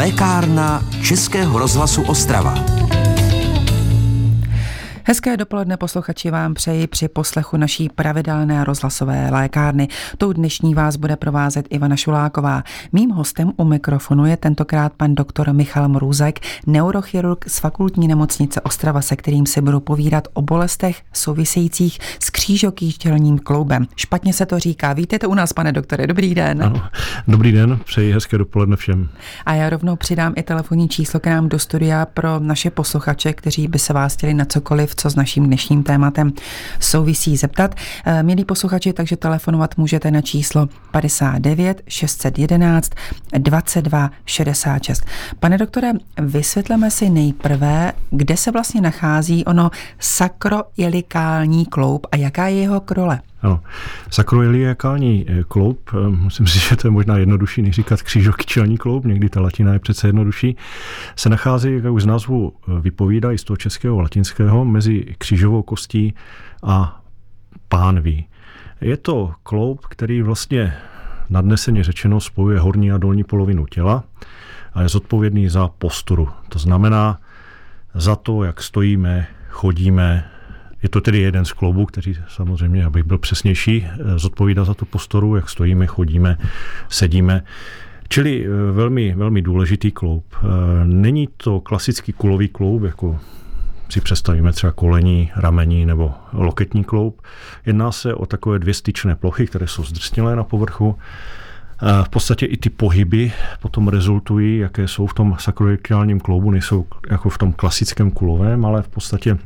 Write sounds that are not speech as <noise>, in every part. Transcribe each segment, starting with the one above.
Lékárna Českého rozhlasu Ostrava. Hezké dopoledne posluchači vám přeji při poslechu naší pravidelné rozhlasové lékárny. Tou dnešní vás bude provázet Ivana Šuláková. Mým hostem u mikrofonu je tentokrát pan doktor Michal Mrůzek, neurochirurg z fakultní nemocnice Ostrava, se kterým si budu povídat o bolestech souvisejících s křížokýštělním kloubem. Špatně se to říká. Vítejte u nás, pane doktore. Dobrý den. Ano, dobrý den, přeji hezké dopoledne všem. A já rovnou přidám i telefonní číslo k nám do studia pro naše posluchače, kteří by se vás chtěli na cokoliv co s naším dnešním tématem souvisí zeptat. Eh, milí posluchači, takže telefonovat můžete na číslo 59 611 22 66. Pane doktore, vysvětleme si nejprve, kde se vlastně nachází ono sakroilikální kloub a jaká je jeho krole. Ano, sakroiliakální eh, kloub, eh, musím <laughs> si, že to je možná jednodušší, než říkat křížokyčelní kloub, někdy ta latina je přece jednodušší, se nachází, jak už z názvu eh, vypovídá, i z toho českého latinského, mezi křížovou kostí a pánví. Je to kloub, který vlastně nadneseně řečeno spojuje horní a dolní polovinu těla a je zodpovědný za posturu. To znamená za to, jak stojíme, chodíme, je to tedy jeden z kloubů, který samozřejmě, abych byl přesnější, eh, zodpovídá za tu postoru, jak stojíme, chodíme, sedíme. Čili eh, velmi, velmi důležitý kloub. Eh, není to klasický kulový kloub, jako si představíme třeba kolení, ramení nebo loketní kloub. Jedná se o takové dvě styčné plochy, které jsou zdrsnělé na povrchu. V podstatě i ty pohyby potom rezultují, jaké jsou v tom sakroiliakálním kloubu, nejsou jako v tom klasickém kulovém, ale v podstatě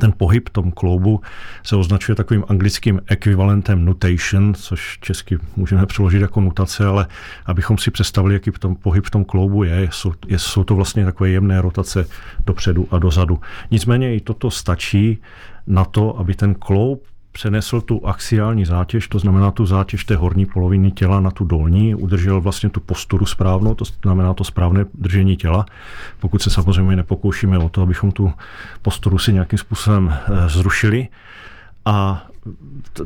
ten pohyb tom kloubu se označuje takovým anglickým ekvivalentem nutation, což česky můžeme přeložit jako nutace, ale abychom si představili, jaký tom pohyb v tom kloubu je, jsou, jsou to vlastně takové jemné rotace dopředu a dozadu. Nicméně i toto stačí na to, aby ten kloub přenesl tu axiální zátěž, to znamená tu zátěž té horní poloviny těla na tu dolní, udržel vlastně tu posturu správnou, to znamená to správné držení těla. Pokud se samozřejmě nepokoušíme o to, abychom tu posturu si nějakým způsobem eh, zrušili. A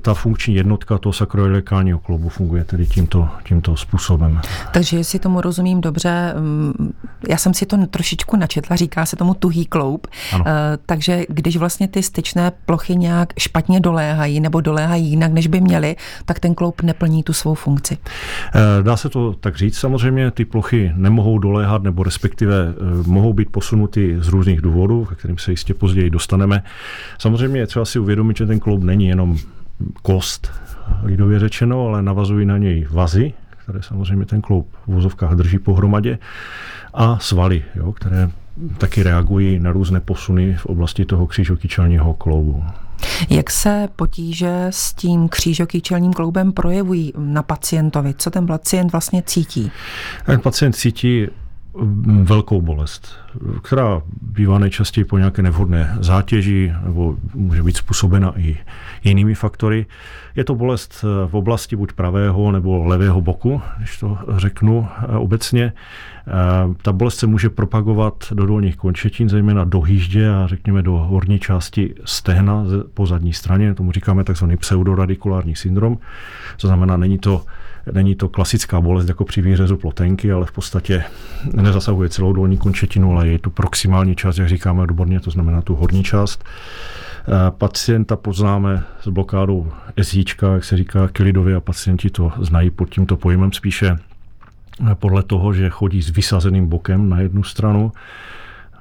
ta funkční jednotka toho sakroiliakálního kloubu funguje tedy tímto, tímto způsobem. Takže jestli tomu rozumím dobře, mm, já jsem si to trošičku načetla, říká se tomu tuhý kloub, ano. Eh, takže když vlastně ty styčné plochy nějak špatně doléhají nebo doléhají jinak, než by měly, tak ten kloub neplní tu svou funkci. Eh, dá se to tak říct, samozřejmě ty plochy nemohou doléhat nebo respektive eh, mohou být posunuty z různých důvodů, ke kterým se jistě později dostaneme. Samozřejmě je třeba si uvědomit, že ten kloub není jenom kost, lidově řečeno, ale navazují na něj vazy, které samozřejmě ten kloub v vozovkách drží pohromadě, a svaly, jo, které taky reagují na různé posuny v oblasti toho křížokýčelního kloubu. Jak se potíže s tím křížokýčelním kloubem projevují na pacientovi? Co ten pacient vlastně cítí? Ten pacient cítí velkou bolest, která bývá nejčastěji po nějaké nevhodné zátěži nebo může být způsobena i jinými faktory. Je to bolest v oblasti buď pravého nebo levého boku, když to řeknu eh, obecně. Eh, ta bolest se může propagovat do dolních končetin, zejména do hýždě a řekněme do horní části stehna po zadní straně. Tomu říkáme takzvaný pseudoradikulární syndrom. To znamená, není to Není to klasická bolest jako při výřezu plotenky, ale v podstatě nezasahuje celou dolní končetinu, ale je tu proximální část, jak říkáme odborně, to znamená tu horní část. Eh, pacienta poznáme s blokádou SJ, jak se říká kilidově, a pacienti to znají pod tímto pojmem spíše eh, podle toho, že chodí s vysazeným bokem na jednu stranu,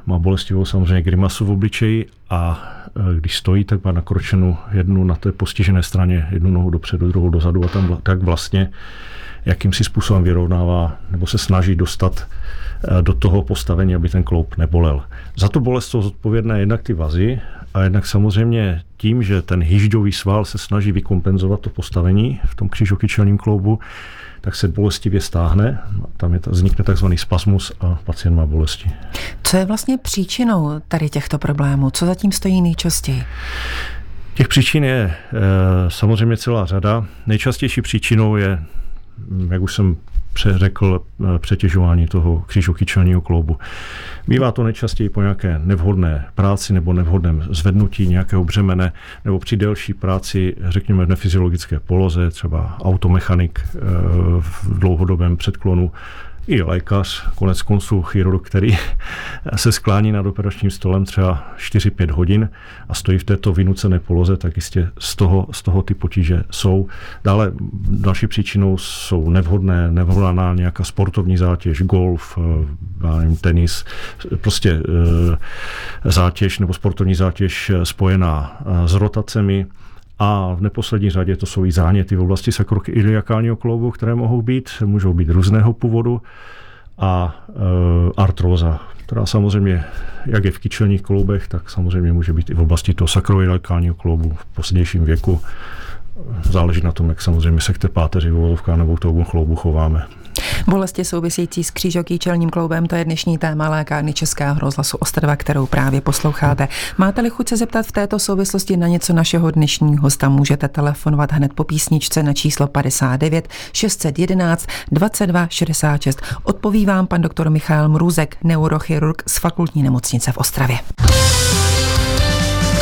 má bolestivou samozřejmě grimasu v obličeji a e, když stojí, tak má nakročenou jednu na té postižené straně, jednu nohu dopředu, druhou dozadu a tam tak vlastně jakýmsi způsobem vyrovnává nebo se snaží dostat e, do toho postavení, aby ten kloup nebolel. Za tu bolest jsou zodpovědné jednak ty vazy a jednak samozřejmě tím, že ten hyžďový sval se snaží vykompenzovat to postavení v tom křižokyčelním kloubu, tak se bolestivě stáhne, tam je, vznikne takzvaný spasmus a pacient má bolesti. Co je vlastně příčinou tady těchto problémů? Co zatím stojí nejčastěji? Těch příčin je e, samozřejmě celá řada. Nejčastější příčinou je, jak už jsem přeřekl eh, přetěžování toho křížokýčelního kloubu. Bývá to nejčastěji po nějaké nevhodné práci nebo nevhodném zvednutí nějakého břemene nebo při delší práci, řekněme v nefyziologické poloze, třeba automechanik eh, v dlouhodobém předklonu i lékař, konec konců chirurg, který se sklání nad operačním stolem třeba 4-5 hodin a stojí v této vynucené poloze, tak jistě z toho, z toho ty potíže jsou. Dále další příčinou jsou nevhodné, nevhodná nějaká sportovní zátěž, golf, nevím, tenis, prostě zátěž nebo sportovní zátěž spojená s rotacemi, a v neposlední řadě to jsou i záněty v oblasti sakroiliakálního kloubu, které mohou být, můžou být různého původu a e, artróza, která samozřejmě, jak je v kyčelních kloubech, tak samozřejmě může být i v oblasti toho sakroiliakálního kloubu v pozdějším věku. Záleží na tom, jak samozřejmě se k té páteři, volovka nebo tomu chloubu chováme. Bolesti související s křížokýčelním kloubem, to je dnešní téma lékárny Českého rozhlasu Ostrava, kterou právě posloucháte. Máte-li chuť se zeptat v této souvislosti na něco našeho dnešního hosta, můžete telefonovat hned po písničce na číslo 59 611 22 66. Odpoví vám pan doktor Michal Mrůzek, neurochirurg z fakultní nemocnice v Ostravě.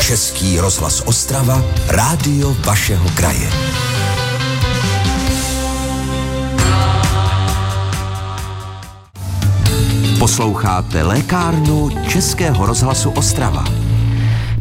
Český rozhlas Ostrava, rádio vašeho kraje. Posloucháte lékárnu Českého rozhlasu Ostrava.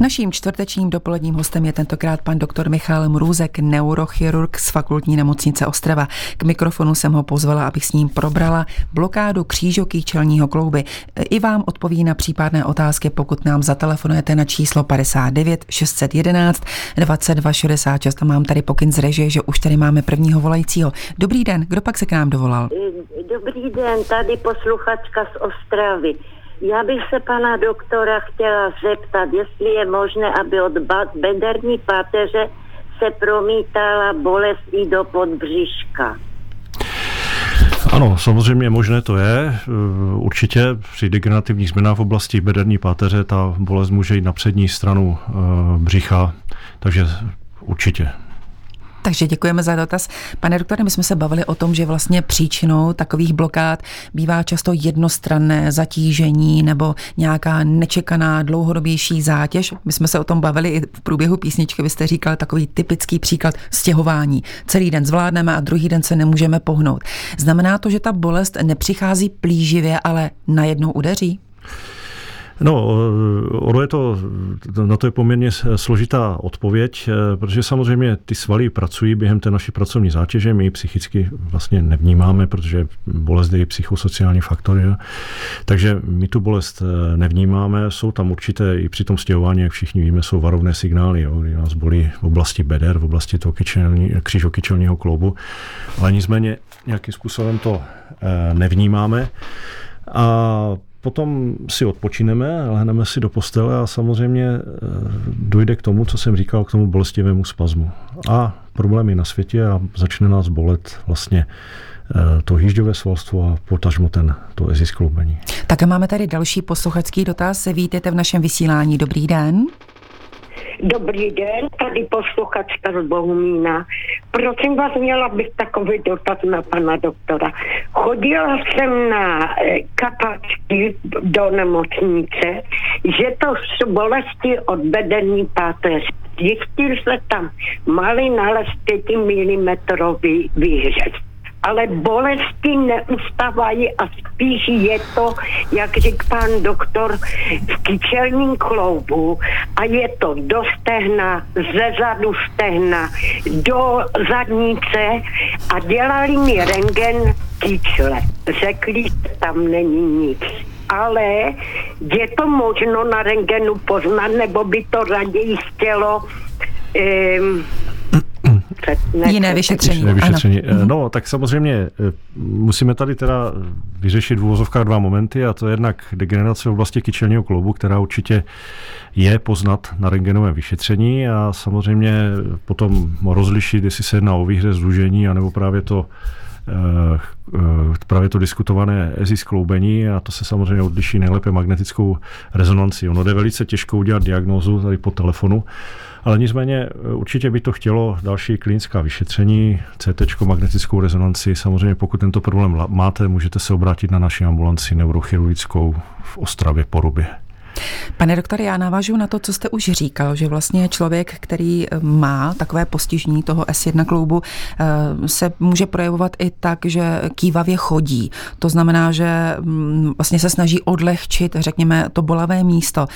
Naším čtvrtečním dopoledním hostem je tentokrát pan doktor Michal Mrůzek, neurochirurg z fakultní nemocnice Ostrava. K mikrofonu jsem ho pozvala, abych s ním probrala blokádu křížoký čelního klouby. I vám odpoví na případné otázky, pokud nám zatelefonujete na číslo 59 611 22 66. A mám tady pokyn z režie, že už tady máme prvního volajícího. Dobrý den, kdo pak se k nám dovolal? Dobrý den, tady posluchačka z Ostravy. Já bych se pana doktora chtěla zeptat, jestli je možné, aby od bederní páteře se promítala bolest i do podbřiška. Ano, samozřejmě možné to je. Určitě při degenerativních změnách v oblasti bederní páteře ta bolest může jít na přední stranu eh, břicha, takže určitě. Takže děkujeme za dotaz. Pane doktore, my jsme se bavili o tom, že vlastně příčinou takových blokád bývá často jednostranné zatížení nebo nějaká nečekaná dlouhodobější zátěž. My jsme se o tom bavili i v průběhu písničky. Vy jste říkal takový typický příklad stěhování. Celý den zvládneme a druhý den se nemůžeme pohnout. Znamená to, že ta bolest nepřichází plíživě, ale najednou udeří? No, ono je to, na to je poměrně složitá odpověď, eh, protože samozřejmě ty svaly pracují během té naší pracovní zátěže, my ji psychicky vlastně nevnímáme, protože bolest je psychosociální faktor, takže my tu bolest eh, nevnímáme, jsou tam určité i při tom stěhování, jak všichni víme, jsou varovné signály, jo, kdy nás bolí v oblasti beder, v oblasti toho křížokyčelního kloubu, ale nicméně nějakým způsobem to eh, nevnímáme. A Potom si odpočineme, lehneme si do postele a samozřejmě eh, dojde k tomu, co jsem říkal, k tomu bolestivému spazmu. A problémy na světě a začne nás bolet vlastně eh, to hýžďové svalstvo a potažmo ten, to eziskloubení. Tak a máme tady další posluchačský dotaz. Vítejte v našem vysílání. Dobrý den. Dobrý den, tady posluchačka z Bohumína. Prosím vás, měla bych takový dotaz na pana doktora. Chodila jsem na eh, kapačky do nemocnice, že to jsou bolesti od bedení páteře. Zjistil se tam malý nález 5 mm výřez ale bolesti neustávají a spíš je to, jak řekl pan doktor, v kyčelním kloubu a je to do stehna, ze zadu stehna, do zadnice a dělali mi rengen kyčle. Řekli, tam není nic ale je to možno na rengenu poznat, nebo by to raději chtělo um, Jiné vyšetření. Jiné vyšetření. Ano. Mhm. No, tak samozřejmě eh, musíme tady teda vyřešit v úvozovkách dva momenty a to je jednak degenerace v oblasti kyčelního kloubu, která určitě je poznat na rengenovém vyšetření a samozřejmě potom rozlišit, jestli se jedná o výhře zlužení, anebo právě to eh, eh, právě to diskutované EZI skloubení a to se samozřejmě odliší nejlépe magnetickou rezonanci. Ono jde velice těžko udělat diagnózu tady po telefonu, ale nicméně eh, určitě by to chtělo další klinická vyšetření, CT, magnetickou rezonanci. Samozřejmě pokud tento problém máte, můžete se obrátit na naši ambulanci neurochirurgickou v Ostravě Porubě. Pane doktore, já navážu na to, co jste už říkal, že vlastně člověk, který má takové postižení toho S1 kloubu, eh, se může projevovat i tak, že kývavě chodí. To znamená, že mm, vlastně se snaží odlehčit, řekněme, to bolavé místo.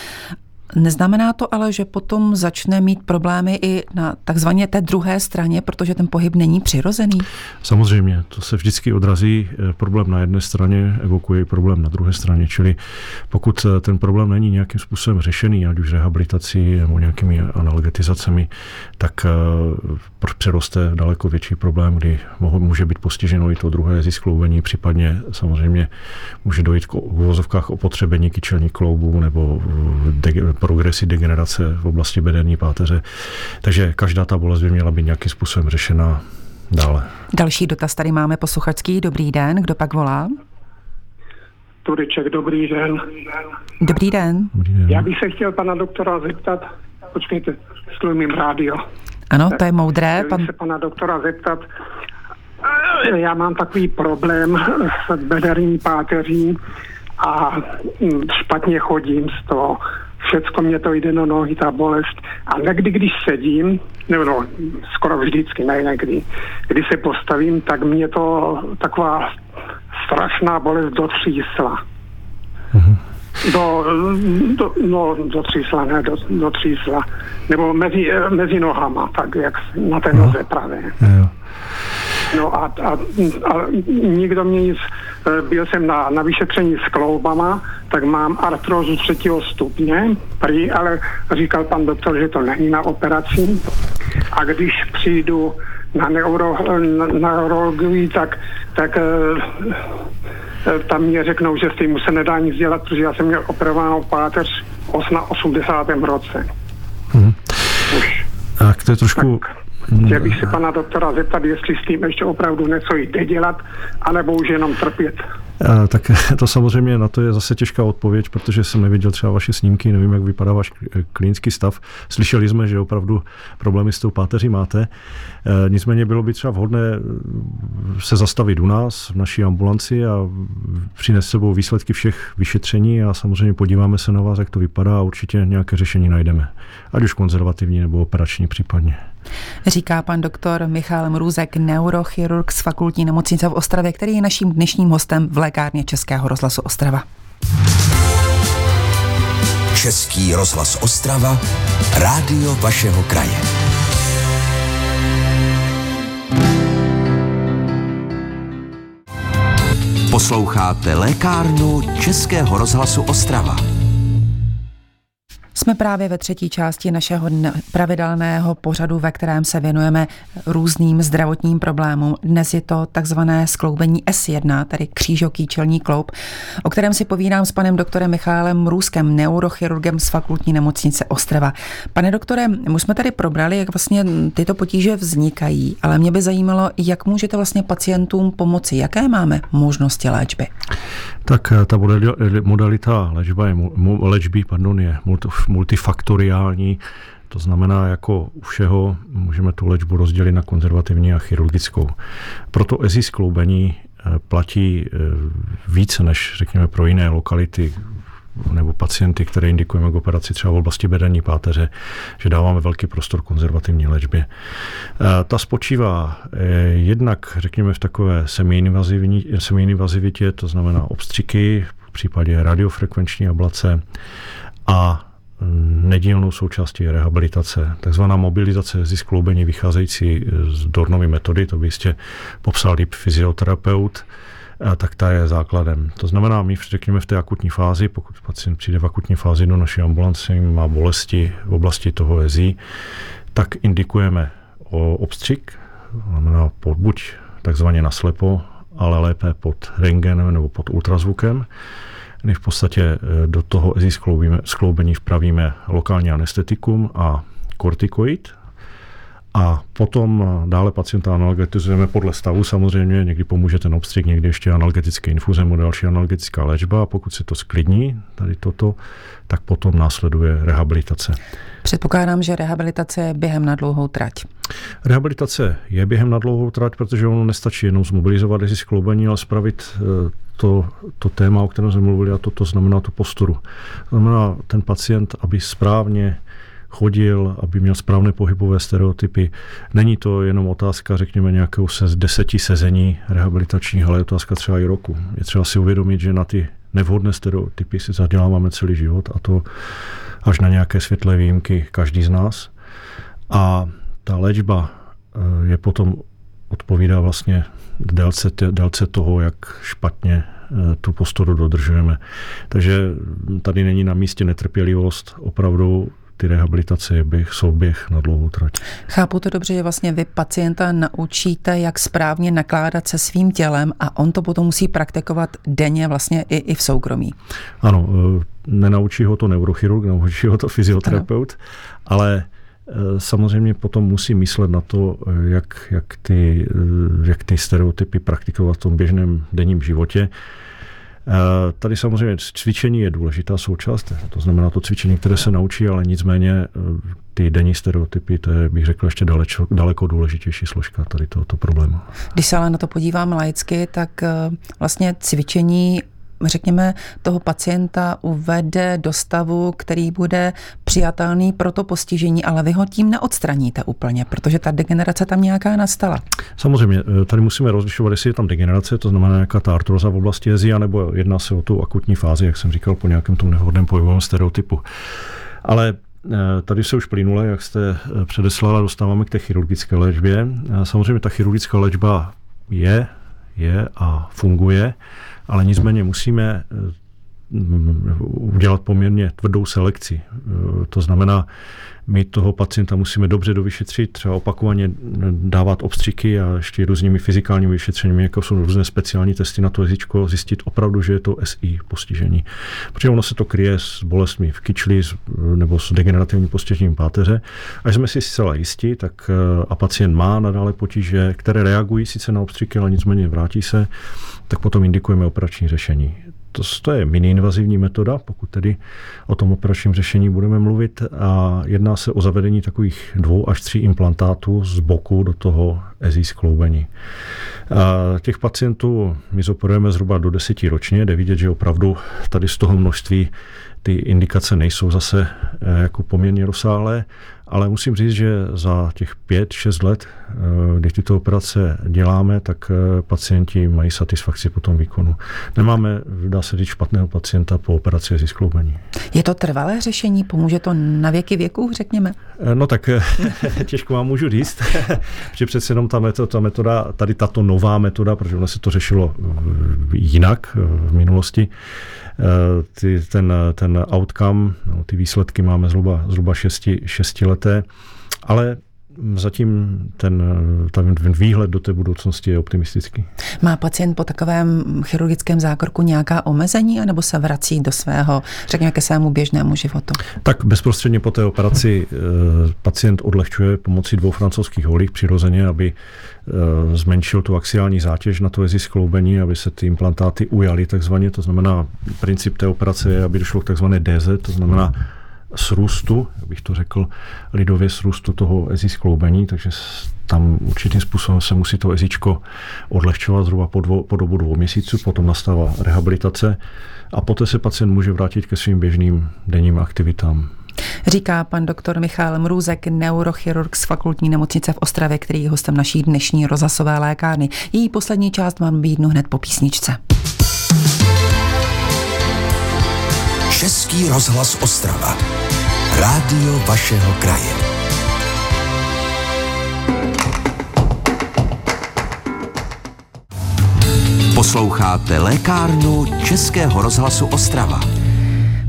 Neznamená to ale, že potom začne mít problémy i na takzvaně té druhé straně, protože ten pohyb není přirozený? Samozřejmě, to se vždycky odrazí. Eh, problém na jedné straně evokuje problém na druhé straně, čili pokud eh, ten problém není nějakým způsobem řešený, ať už rehabilitací nebo nějakými analgetizacemi, tak eh, přeroste daleko větší problém, kdy může být postiženo i to druhé ziskloubení, případně samozřejmě může dojít k uvozovkách opotřebení kyčelní kloubu nebo progresy degenerace v oblasti bederní páteře. Takže každá ta bolest by měla být nějakým způsobem řešena dále. Další dotaz tady máme posluchačský. Dobrý den, kdo pak volá? Tureček, dobrý den. Dobrý den. Dobrý den. Já bych se chtěl pana doktora zeptat, počkejte, slumím rádio. Ano, to je moudré. Chtěl Pan... se pana doktora zeptat, já mám takový problém s bederní páteří a špatně chodím z toho všecko mě to jde na nohy, ta bolest. A někdy, když sedím, nebo no, skoro vždycky, ne někdy, když se postavím, tak mě to taková strašná bolest dotřísla. Mm-hmm. Do, do, no, dotřísla, ne, do, dotřísla. Nebo mezi, mezi nohama, tak jak na té noze no. právě. Jo. No a, a, a nikdo mě nic, e, byl jsem na, na vyšetření s kloubama, tak mám artrózu třetího stupně, prý, ale říkal pan doktor, že to není na operaci. A když přijdu na, neuro, na, na neurologii, tak, tak e, e, tam mě řeknou, že s tím se nedá nic dělat, protože já jsem měl operovanou páteř na 80. roce. Hmm. Už. Tak to je trošku... Tak Chtěl bych se pana doktora zeptat, jestli s tím ještě opravdu něco jde dělat, anebo už jenom trpět. A, tak <laughs> to samozřejmě na to je zase těžká odpověď, protože jsem neviděl třeba vaše snímky, nevím, jak vypadá váš klinický stav. Slyšeli jsme, že opravdu problémy s tou páteří máte. E, nicméně bylo by třeba vhodné se zastavit u nás, v naší ambulanci a přinést sebou výsledky všech vyšetření a samozřejmě podíváme se na vás, jak to vypadá a určitě nějaké řešení najdeme. Ať už konzervativní nebo operační případně. Říká pan doktor Michal Mrůzek, neurochirurg z fakultní nemocnice v Ostravě, který je naším dnešním hostem v lékárně Českého rozhlasu Ostrava. Český rozhlas Ostrava, rádio vašeho kraje. Posloucháte lékárnu Českého rozhlasu Ostrava. Jsme právě ve třetí části našeho pravidelného pořadu, ve kterém se věnujeme různým zdravotním problémům. Dnes je to takzvané skloubení S1, tedy křížoký čelní kloub, o kterém si povídám s panem doktorem Michálem Růskem, neurochirurgem z fakultní nemocnice Ostrava. Pane doktore, už jsme tady probrali, jak vlastně tyto potíže vznikají, ale mě by zajímalo, jak můžete vlastně pacientům pomoci, jaké máme možnosti léčby. Tak eh, ta modalita léčba je, léčby pardon, je multifaktoriální, to znamená, jako u všeho můžeme tu léčbu rozdělit na konzervativní a chirurgickou. Proto EZI skloubení eh, platí eh, více než, řekněme, pro jiné lokality, nebo pacienty, které indikujeme k operaci třeba v oblasti bedení páteře, že dáváme velký prostor konzervativní léčbě. Ta spočívá jednak, řekněme, v takové semi-invazivitě, to znamená obstřiky, v případě radiofrekvenční ablace a nedílnou součástí rehabilitace, takzvaná mobilizace zisk kloubení vycházející z Dornovy metody, to by jistě popsal líp fyzioterapeut, tak ta je základem. To znamená, my řekněme v té akutní fázi, pokud pacient přijde v akutní fázi do naší ambulance, má bolesti v oblasti toho EZI, tak indikujeme o obstřik, znamená pod, buď takzvaně naslepo, ale lépe pod rengenem nebo pod ultrazvukem, kdy v podstatě eh, do toho EZI skloubení vpravíme lokální anestetikum a kortikoid A potom dále pacienta analgetizujeme podle stavu samozřejmě, někdy pomůže ten obstřik, někdy ještě analgetické infuze, další analgetická léčba a pokud se to sklidní, tady toto, tak potom následuje rehabilitace. Předpokládám, že rehabilitace je během na dlouhou trať. Rehabilitace je během na dlouhou trať, protože ono nestačí jenom zmobilizovat desi skloubení, ale spravit eh, to, to téma, o kterém jsme mluvili, a to, to znamená tu posturu. To znamená ten pacient, aby správně chodil, aby měl správné pohybové stereotypy. Není to jenom otázka, řekněme, nějakého se deseti sezení rehabilitačních, ale je otázka třeba i roku. Je třeba si uvědomit, že na ty nevhodné stereotypy si zaděláváme celý život a to až na nějaké světlé výjimky každý z nás. A ta léčba eh, je potom odpovídá vlastně délce, délce toho, jak špatně eh, tu postoru dodržujeme. Takže tady není na místě netrpělivost, opravdu ty rehabilitace je běh, souběh na dlouhou trať. Chápu to dobře, že vlastně vy pacienta naučíte, jak správně nakládat se svým tělem a on to potom musí praktikovat denně vlastně i, i v soukromí. Ano, eh, nenaučí ho to neurochirurg, naučí ho to fyzioterapeut, ano. ale eh, samozřejmě potom musí myslet na to, jak, jak, ty, jak ty stereotypy praktikovat v tom běžném denním životě. Eh, tady samozřejmě cvičení je důležitá součást, to znamená to cvičení, které se naučí, ale nicméně eh, ty denní stereotypy, to je, bych řekl, ještě daleko, daleko důležitější složka tady tohoto problému. Když se ale na to podívám laicky, tak eh, vlastně cvičení řekněme, toho pacienta uvede do stavu, který bude přijatelný pro to postižení, ale vy ho tím neodstraníte úplně, protože ta degenerace tam nějaká nastala. Samozřejmě, eh, tady musíme rozlišovat, jestli je tam degenerace, to znamená nějaká ta artroza v oblasti jezy, nebo jedná se o tu akutní fázi, jak jsem říkal, po nějakém tom nevhodném pohybovém stereotypu. Ale eh, Tady se už plynule, jak jste eh, předeslala, dostáváme k té chirurgické léčbě. Samozřejmě ta chirurgická léčba je, je a funguje ale nicméně musíme eh, udělat poměrně tvrdou selekci. Eh, to znamená, my toho pacienta musíme dobře dovyšetřit, třeba opakovaně dávat obstřiky a ještě různými fyzikálními vyšetřeními, jako jsou různé speciální testy na to jazyčko, zjistit opravdu, že je to SI postižení. Protože ono se to kryje s bolestmi v kyčli nebo s degenerativním postižením páteře. A jsme si zcela jistí, tak eh, a pacient má nadále potíže, které reagují sice na obstřiky, ale nicméně vrátí se, tak potom indikujeme operační řešení to, to je mini-invazivní metoda, pokud tedy o tom operačním řešení budeme mluvit. A jedná se o zavedení takových dvou až tří implantátů z boku do toho ezí skloubení. A těch pacientů my zoperujeme zhruba do deseti ročně, jde vidět, že opravdu tady z toho množství ty indikace nejsou zase eh, jako poměrně rozsáhlé, ale musím říct, že za těch 5-6 let, eh, když tyto operace děláme, tak eh, pacienti mají satisfakci po tom výkonu. Nemáme, dá se říct, špatného pacienta po operaci ze skloubení. Je to trvalé řešení? Pomůže to na věky věku, řekněme? No tak <laughs> těžko vám můžu říct, <laughs> že přece jenom ta metoda, ta metoda, tady tato nová metoda, protože ono se to řešilo jinak v minulosti, ty, ten, ten outcome, no, ty výsledky máme zhruba, zhruba šesti, šestileté, ale zatím ten, ten výhled do té budoucnosti je optimistický. Má pacient po takovém chirurgickém zákroku nějaká omezení, anebo se vrací do svého, řekněme, ke svému běžnému životu? Tak bezprostředně po té operaci eh, pacient odlehčuje pomocí dvou francouzských holích přirozeně, aby eh, zmenšil tu axiální zátěž na to jezi skloubení, aby se ty implantáty ujaly takzvaně. To znamená, princip té operace je, aby došlo k takzvané DZ, to znamená srůstu, jak bych to řekl lidově, srůstu toho ezí skloubení, takže tam určitým způsobem se musí to ezičko odlehčovat zhruba po, dvou, po dobu dvou měsíců, potom nastává rehabilitace a poté se pacient může vrátit ke svým běžným denním aktivitám. Říká pan doktor Michal Mrůzek, neurochirurg z fakultní nemocnice v Ostravě, který je hostem naší dnešní rozhlasové lékárny. Její poslední část mám být hned po písničce. Český rozhlas Ostrava. Rádio vašeho kraje. Posloucháte lékárnu Českého rozhlasu Ostrava.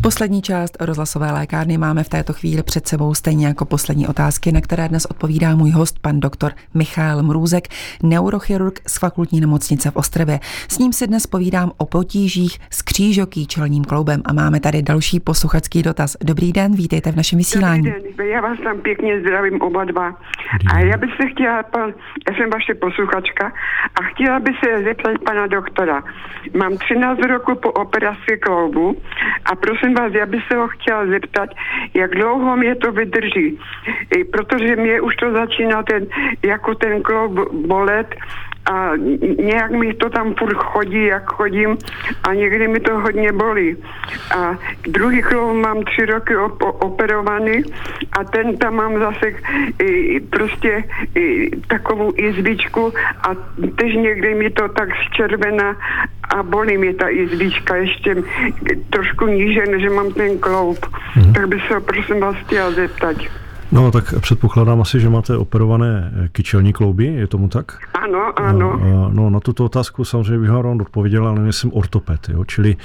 Poslední část rozhlasové lékárny máme v této chvíli před sebou stejně jako poslední otázky, na které dnes odpovídá můj host, pan doktor Michal Mrůzek, neurochirurg z fakultní nemocnice v Ostravě. S ním si dnes povídám o potížích s křížoký čelním kloubem a máme tady další posluchačský dotaz. Dobrý den, vítejte v našem vysílání. Dobrý den, já vás tam pěkně zdravím oba dva. A já bych se chtěla, pan, já jsem vaše posluchačka, a chtěla bych se zeptat pana doktora. Mám 13 roku po operaci kloubu a prosím vás, já bych se ho chtěla zeptat, jak dlouho mě to vydrží. Protože mě už to začíná ten, jako ten kloub bolet a nějak mi to tam furt chodí, jak chodím a někdy mi to hodně bolí. A druhý kloub mám tři roky op- operovaný a ten tam mám zase i, prostě i, takovou izbičku a tež někdy mi to tak zčervená a bolí mi ta izbička ještě trošku níže, než mám ten kloub. Mm. Tak by se ho prosím vás chtěla zeptat. No, tak předpokládám asi, že máte operované kyčelní klouby, je tomu tak? Ano, ano. No, no na tuto otázku samozřejmě bych vám odpověděl, ale nejsem ortoped, jo? čili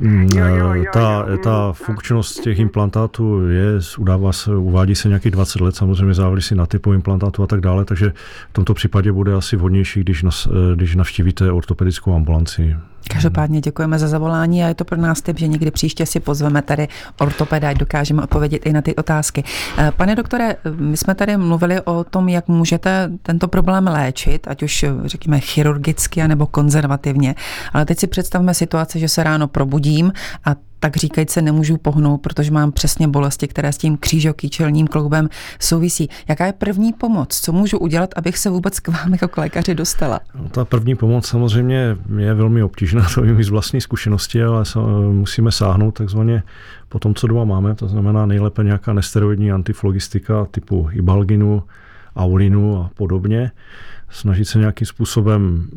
mm, jo, jo, jo, ta, jo, ta funkčnost těch implantátů je, udává se, uvádí se nějakých 20 let, samozřejmě závisí na typu implantátu a tak dále, takže v tomto případě bude asi vhodnější, když, nas, když navštívíte ortopedickou ambulanci. Každopádně děkujeme za zavolání a je to pro nás typ, že někdy příště si pozveme tady ortopeda, ať dokážeme odpovědět i na ty otázky. Eh, pane doktore, my jsme tady mluvili o tom, jak můžete tento problém léčit, ať už řekněme chirurgicky nebo konzervativně, ale teď si představme situaci, že se ráno probudím a tak říkajíc se nemůžu pohnout, protože mám přesně bolesti, které s tím křížokýčelním kloubem souvisí. Jaká je první pomoc? Co můžu udělat, abych se vůbec k vám jako k lékaři dostala? No, ta první pomoc samozřejmě je velmi obtížná, <laughs> to vím z vlastní zkušenosti, ale musíme sáhnout takzvaně po tom, co doma máme, to znamená nejlépe nějaká nesteroidní antiflogistika typu ibalginu, aulinu a podobně snažit se nějakým způsobem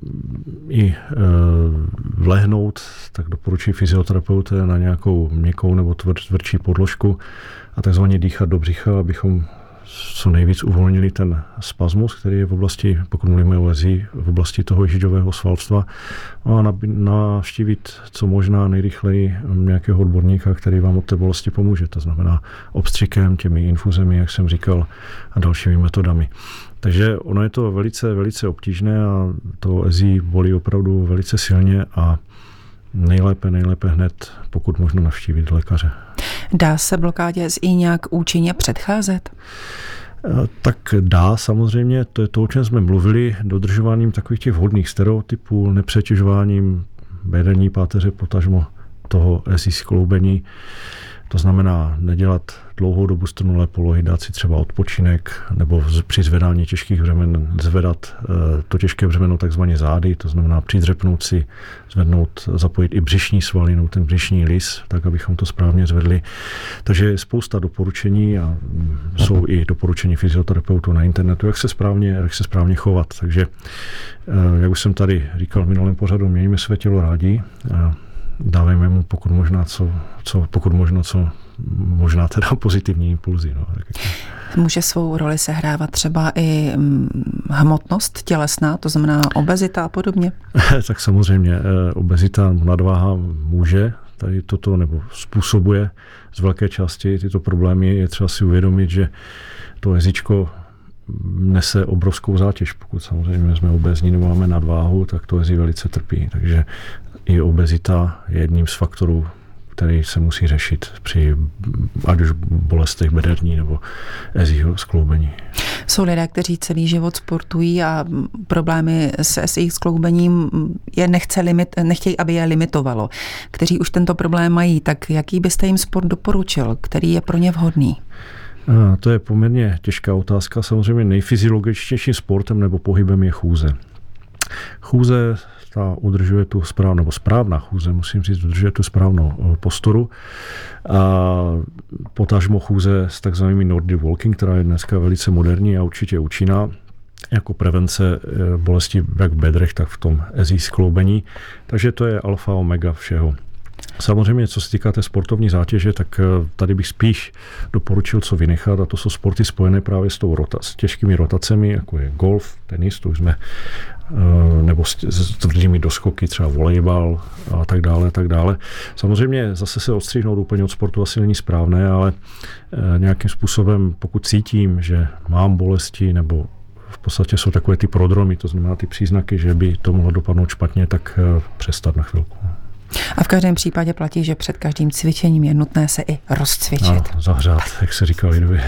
i e, vlehnout, tak doporučuji fyzioterapeuté na nějakou měkkou nebo tvrdší podložku a takzvaně dýchat do břicha, abychom co nejvíc uvolnili ten spasmus, který je v oblasti, pokud mluvíme o lezí, v oblasti toho židového svalstva a navštívit co možná nejrychleji nějakého odborníka, který vám od té bolesti pomůže. To znamená obstřikem, těmi infuzemi, jak jsem říkal, a dalšími metodami. Takže ono je to velice, velice obtížné a to ezí bolí opravdu velice silně a nejlépe, nejlépe hned, pokud možno navštívit lékaře. Dá se blokádě z i nějak účinně předcházet? Eh, tak dá samozřejmě, to je to, o čem jsme mluvili, dodržováním takových těch vhodných stereotypů, nepřetěžováním vedení páteře, potažmo toho esí skloubení. To znamená nedělat dlouhou dobu strnulé polohy, dát si třeba odpočinek nebo při zvedání těžkých břemen zvedat eh, to těžké břemeno takzvaně zády, to znamená přidřepnout si, zvednout, zapojit i břišní svalinu, ten břišní lis, tak abychom to správně zvedli. Takže je spousta doporučení a mm, jsou i doporučení fyzioterapeutů na internetu, jak se správně, jak se správně chovat. Takže, eh, jak už jsem tady říkal v minulém pořadu, mějme své tělo rádi, dávejme mu pokud možná co, co pokud možno co možná teda <laughs> pozitivní impulzy. No. Může svou roli sehrávat třeba i mm, hmotnost tělesná, to znamená obezita a podobně? <laughs> tak samozřejmě eh, obezita, nadváha může tady toto nebo způsobuje z velké části tyto problémy. Je třeba si uvědomit, že to jazyčko nese obrovskou zátěž. Pokud samozřejmě jsme obezní nebo máme nadváhu, tak to jezí velice trpí. Takže i obezita je jedním z faktorů, který se musí řešit při ať už bolestech bederní nebo ezího skloubení. Jsou lidé, kteří celý život sportují a problémy s jejich skloubením je nechce limit, nechtějí, aby je limitovalo. Kteří už tento problém mají, tak jaký byste jim sport doporučil, který je pro ně vhodný? A to je poměrně těžká otázka. Samozřejmě nejfyziologičtějším sportem nebo pohybem je chůze. Chůze ta udržuje tu správnou, nebo správná chůze, musím říct, udržuje tu správnou eh, postoru. A potažmo chůze s takzvanými Nordic Walking, která je dneska velice moderní a určitě účinná jako prevence eh, bolesti jak v bedrech, tak v tom ezí skloubení. Takže to je alfa omega všeho. Samozřejmě, co se týká té sportovní zátěže, tak eh, tady bych spíš doporučil, co vynechat, a to jsou sporty spojené právě s tou rota, s těžkými rotacemi, jako je golf, tenis, to už jsme, eh, nebo s, tvrdými doskoky, třeba volejbal a tak dále, a tak dále. Samozřejmě zase se odstřihnout úplně od sportu asi není správné, ale eh, nějakým způsobem, pokud cítím, že mám bolesti nebo v podstatě jsou takové ty prodromy, to znamená ty příznaky, že by to mohlo dopadnout špatně, tak přestat na chvilku. A v každém případě platí, že před každým cvičením je nutné se i rozcvičit. No, zahřát, jak se říká lidově.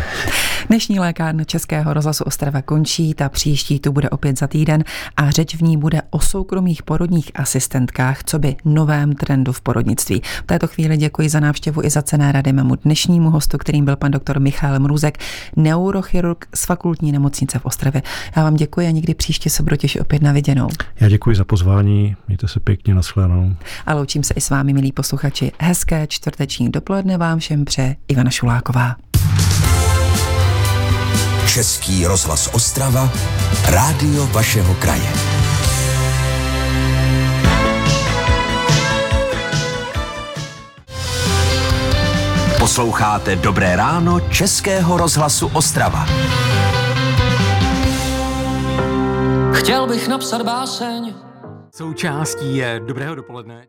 Dnešní lékárna Českého rozhlasu Ostrava končí, ta příští tu bude opět za týden a řeč v ní bude o soukromých porodních asistentkách, co by novém trendu v porodnictví. V této chvíli děkuji za návštěvu i za cené rady mému dnešnímu hostu, kterým byl pan doktor Michal Mruzek, neurochirurg z fakultní nemocnice v Ostravě. Já vám děkuji a někdy příště se budu těšit opět na viděnou. Já děkuji za pozvání, mějte se pěkně, nashledanou. A loučím se i s vámi, milí posluchači. Hezké čtvrteční dopoledne vám všem pře Ivana Šuláková. Český rozhlas Ostrava, rádio vašeho kraje. Posloucháte Dobré ráno Českého rozhlasu Ostrava. Chtěl bych napsat báseň. Součástí je Dobrého dopoledne.